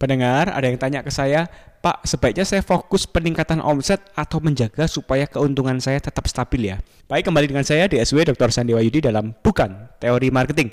Pendengar, ada yang tanya ke saya, Pak, sebaiknya saya fokus peningkatan omset atau menjaga supaya keuntungan saya tetap stabil ya? Baik, kembali dengan saya DSW Dr. Sandi Wayudi dalam Bukan Teori Marketing.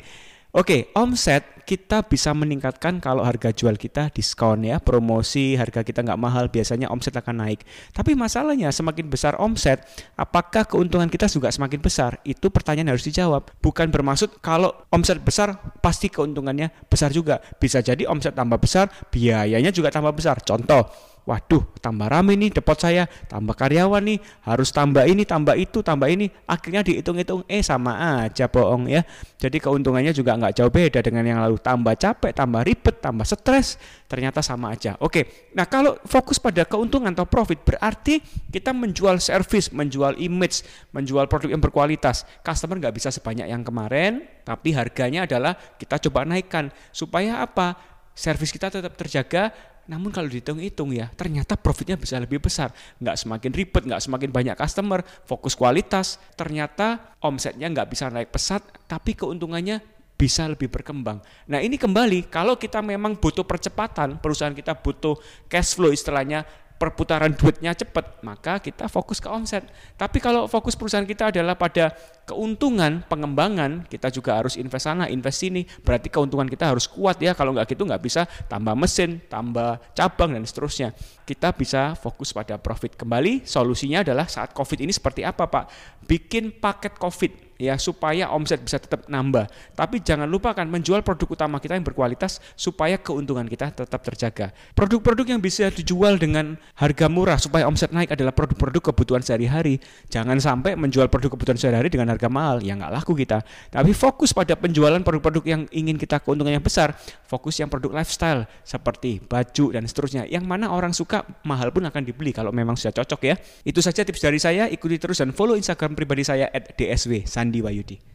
Oke, omset kita bisa meningkatkan kalau harga jual kita diskon ya, promosi, harga kita nggak mahal, biasanya omset akan naik. Tapi masalahnya semakin besar omset, apakah keuntungan kita juga semakin besar? Itu pertanyaan harus dijawab. Bukan bermaksud kalau omset besar pasti keuntungannya besar juga. Bisa jadi omset tambah besar, biayanya juga tambah besar. Contoh, waduh tambah rame nih depot saya, tambah karyawan nih, harus tambah ini, tambah itu, tambah ini. Akhirnya dihitung-hitung, eh sama aja bohong ya. Jadi keuntungannya juga nggak jauh beda dengan yang lalu. Tambah capek, tambah ribet, tambah stres, ternyata sama aja. Oke, nah kalau fokus pada keuntungan atau profit berarti kita menjual service, menjual image, menjual produk yang berkualitas. Customer nggak bisa sebanyak yang kemarin, tapi harganya adalah kita coba naikkan. Supaya apa? Service kita tetap terjaga, namun kalau dihitung-hitung ya, ternyata profitnya bisa lebih besar. Nggak semakin ribet, nggak semakin banyak customer, fokus kualitas. Ternyata omsetnya nggak bisa naik pesat, tapi keuntungannya bisa lebih berkembang. Nah ini kembali, kalau kita memang butuh percepatan, perusahaan kita butuh cash flow istilahnya, perputaran duitnya cepat, maka kita fokus ke omset. Tapi kalau fokus perusahaan kita adalah pada keuntungan, pengembangan, kita juga harus invest sana, invest sini. Berarti keuntungan kita harus kuat ya. Kalau nggak gitu nggak bisa tambah mesin, tambah cabang dan seterusnya. Kita bisa fokus pada profit kembali. Solusinya adalah saat COVID ini seperti apa Pak? Bikin paket COVID ya supaya omset bisa tetap nambah. Tapi jangan lupakan menjual produk utama kita yang berkualitas supaya keuntungan kita tetap terjaga. Produk-produk yang bisa dijual dengan harga murah supaya omset naik adalah produk-produk kebutuhan sehari-hari. Jangan sampai menjual produk kebutuhan sehari-hari dengan mahal, ya nggak laku kita. Tapi fokus pada penjualan produk-produk yang ingin kita keuntungan yang besar. Fokus yang produk lifestyle seperti baju dan seterusnya. Yang mana orang suka mahal pun akan dibeli kalau memang sudah cocok ya. Itu saja tips dari saya. Ikuti terus dan follow Instagram pribadi saya @dsw. Andi Wayudi.